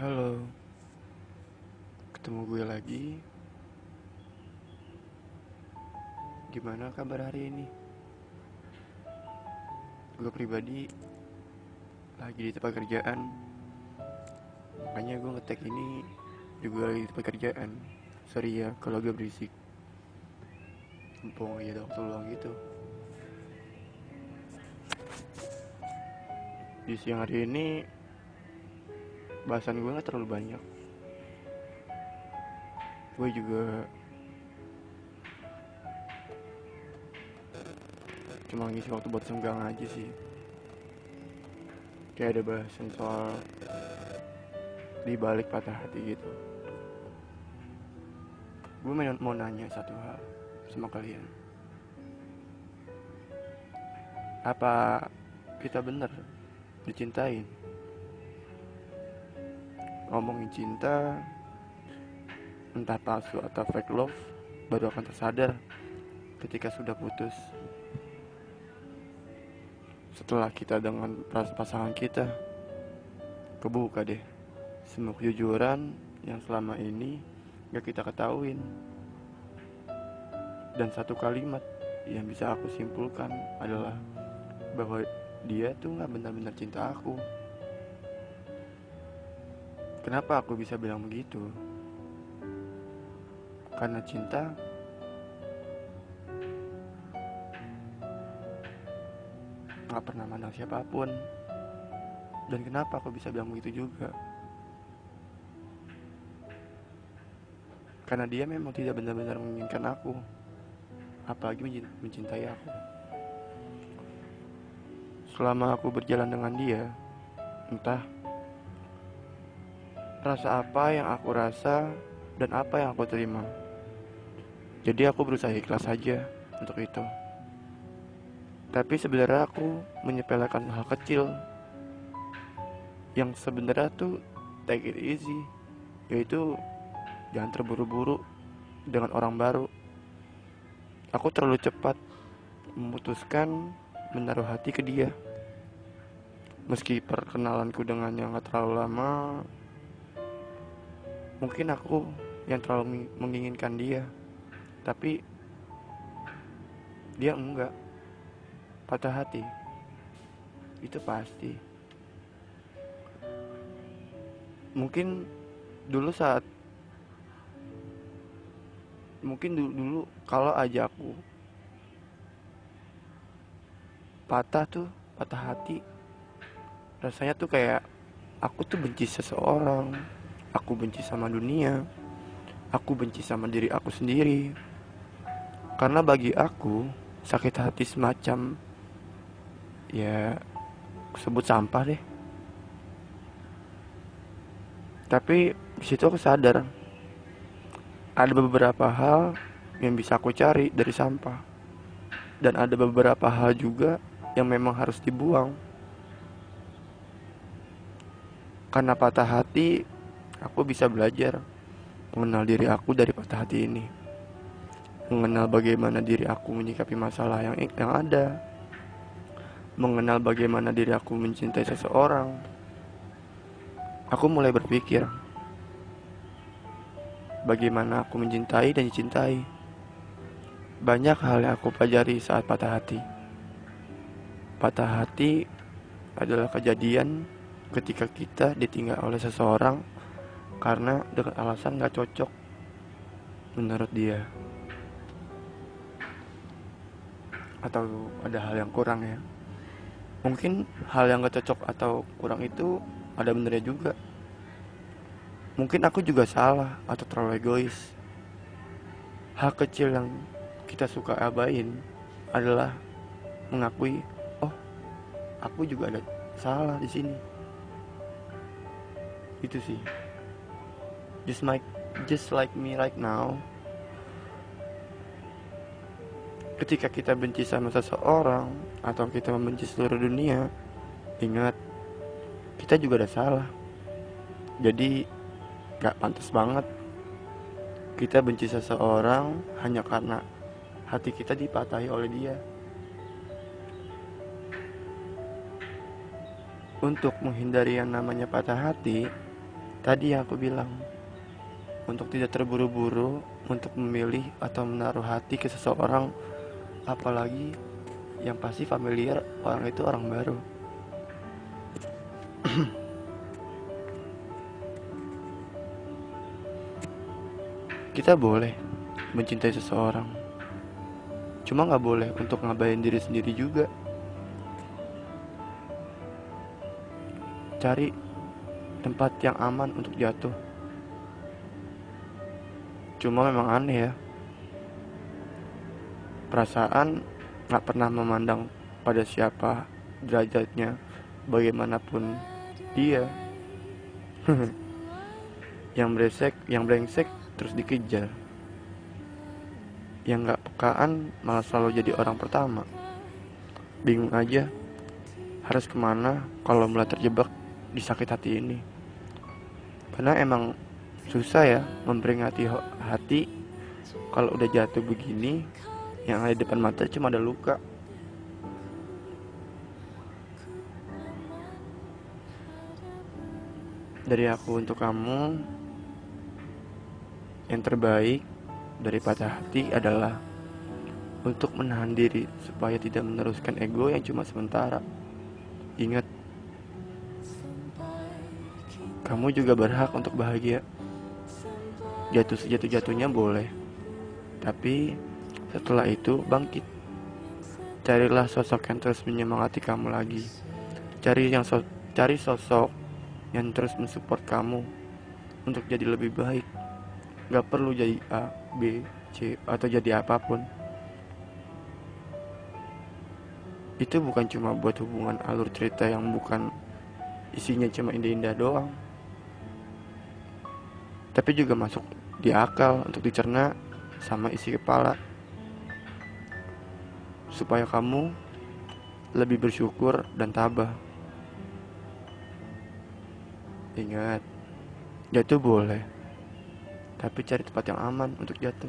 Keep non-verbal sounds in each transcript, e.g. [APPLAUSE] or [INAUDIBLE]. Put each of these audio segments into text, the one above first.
Halo, ketemu gue lagi. Gimana kabar hari ini? Gue pribadi lagi di tempat kerjaan. Makanya gue ngetek ini juga lagi di tempat kerjaan. Sorry ya kalau gue berisik. Mumpung aja ada waktu luang gitu. Di siang hari ini bahasan gue gak terlalu banyak. Gue juga cuma ngisi waktu buat senggang aja sih. Kayak ada bahasan soal di balik patah hati gitu. Gue mau, mau nanya satu hal sama kalian. Apa kita bener dicintain ngomongin cinta entah palsu atau fake love baru akan tersadar ketika sudah putus. Setelah kita dengan pasangan kita kebuka deh semua kejujuran yang selama ini gak kita ketahuin. Dan satu kalimat yang bisa aku simpulkan adalah bahwa dia tuh gak benar-benar cinta aku Kenapa aku bisa bilang begitu? Karena cinta Gak pernah mandang siapa pun Dan kenapa aku bisa bilang begitu juga? Karena dia memang tidak benar-benar menginginkan aku Apalagi mencintai aku Selama aku berjalan dengan dia Entah rasa apa yang aku rasa dan apa yang aku terima. Jadi aku berusaha ikhlas saja untuk itu. Tapi sebenarnya aku menyepelekan hal kecil yang sebenarnya tuh take it easy, yaitu jangan terburu-buru dengan orang baru. Aku terlalu cepat memutuskan menaruh hati ke dia. Meski perkenalanku dengan yang gak terlalu lama, mungkin aku yang terlalu menginginkan dia tapi dia enggak. Patah hati. Itu pasti. Mungkin dulu saat mungkin dulu, dulu kalau aja aku patah tuh patah hati rasanya tuh kayak aku tuh benci seseorang Aku benci sama dunia. Aku benci sama diri aku sendiri. Karena bagi aku, sakit hati semacam ya sebut sampah deh. Tapi di situ aku sadar ada beberapa hal yang bisa aku cari dari sampah. Dan ada beberapa hal juga yang memang harus dibuang. Karena patah hati aku bisa belajar mengenal diri aku dari patah hati ini. Mengenal bagaimana diri aku menyikapi masalah yang yang ada. Mengenal bagaimana diri aku mencintai seseorang. Aku mulai berpikir bagaimana aku mencintai dan dicintai. Banyak hal yang aku pelajari saat patah hati. Patah hati adalah kejadian ketika kita ditinggal oleh seseorang karena dengan alasan gak cocok menurut dia. Atau ada hal yang kurang ya. Mungkin hal yang gak cocok atau kurang itu ada benernya juga. Mungkin aku juga salah atau terlalu egois. Hal kecil yang kita suka abain adalah mengakui oh aku juga ada salah di sini. Itu sih just like just like me right now. Ketika kita benci sama seseorang atau kita membenci seluruh dunia ingat kita juga ada salah. Jadi gak pantas banget. Kita benci seseorang hanya karena hati kita dipatahi oleh dia. Untuk menghindari yang namanya patah hati Tadi yang aku bilang, untuk tidak terburu-buru untuk memilih atau menaruh hati ke seseorang, apalagi yang pasti familiar orang itu orang baru. [CLEARS THROAT] Kita boleh mencintai seseorang, cuma nggak boleh untuk ngabain diri sendiri juga. Cari tempat yang aman untuk jatuh. Cuma memang aneh ya, perasaan nggak pernah memandang pada siapa derajatnya, bagaimanapun dia. [LAUGHS] yang brengsek, yang brengsek terus dikejar. Yang gak pekaan malah selalu jadi orang pertama. Bingung aja harus ke mana kalau mulai terjebak di sakit hati ini? Karena emang susah ya memperingati hati kalau udah jatuh begini yang ada di depan mata cuma ada luka dari aku untuk kamu yang terbaik dari patah hati adalah untuk menahan diri supaya tidak meneruskan ego yang cuma sementara. Ingat, kamu juga berhak untuk bahagia. Jatuh sejatuh-jatuhnya boleh, tapi setelah itu bangkit. Carilah sosok yang terus menyemangati kamu lagi. Cari yang so cari sosok yang terus mensupport kamu untuk jadi lebih baik nggak perlu jadi A B C atau jadi apa pun itu bukan cuma buat hubungan alur cerita yang bukan isinya cuma indah-indah doang tapi juga masuk di akal untuk dicerna sama isi kepala supaya kamu lebih bersyukur dan tabah ingat jatuh boleh tapi cari tempat yang aman untuk jatuh.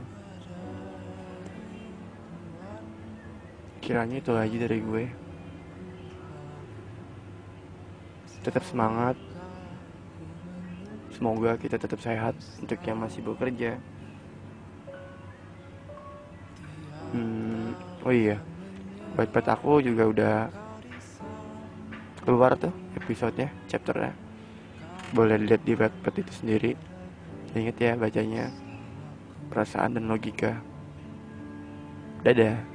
Kiranya itu aja dari gue. Tetap semangat. Semoga kita tetap sehat untuk yang masih bekerja. Hmm, oh iya, buat aku juga udah keluar tuh episodenya, chapternya. Boleh lihat di web itu sendiri. Ingat ya bacanya perasaan dan logika. Dadah.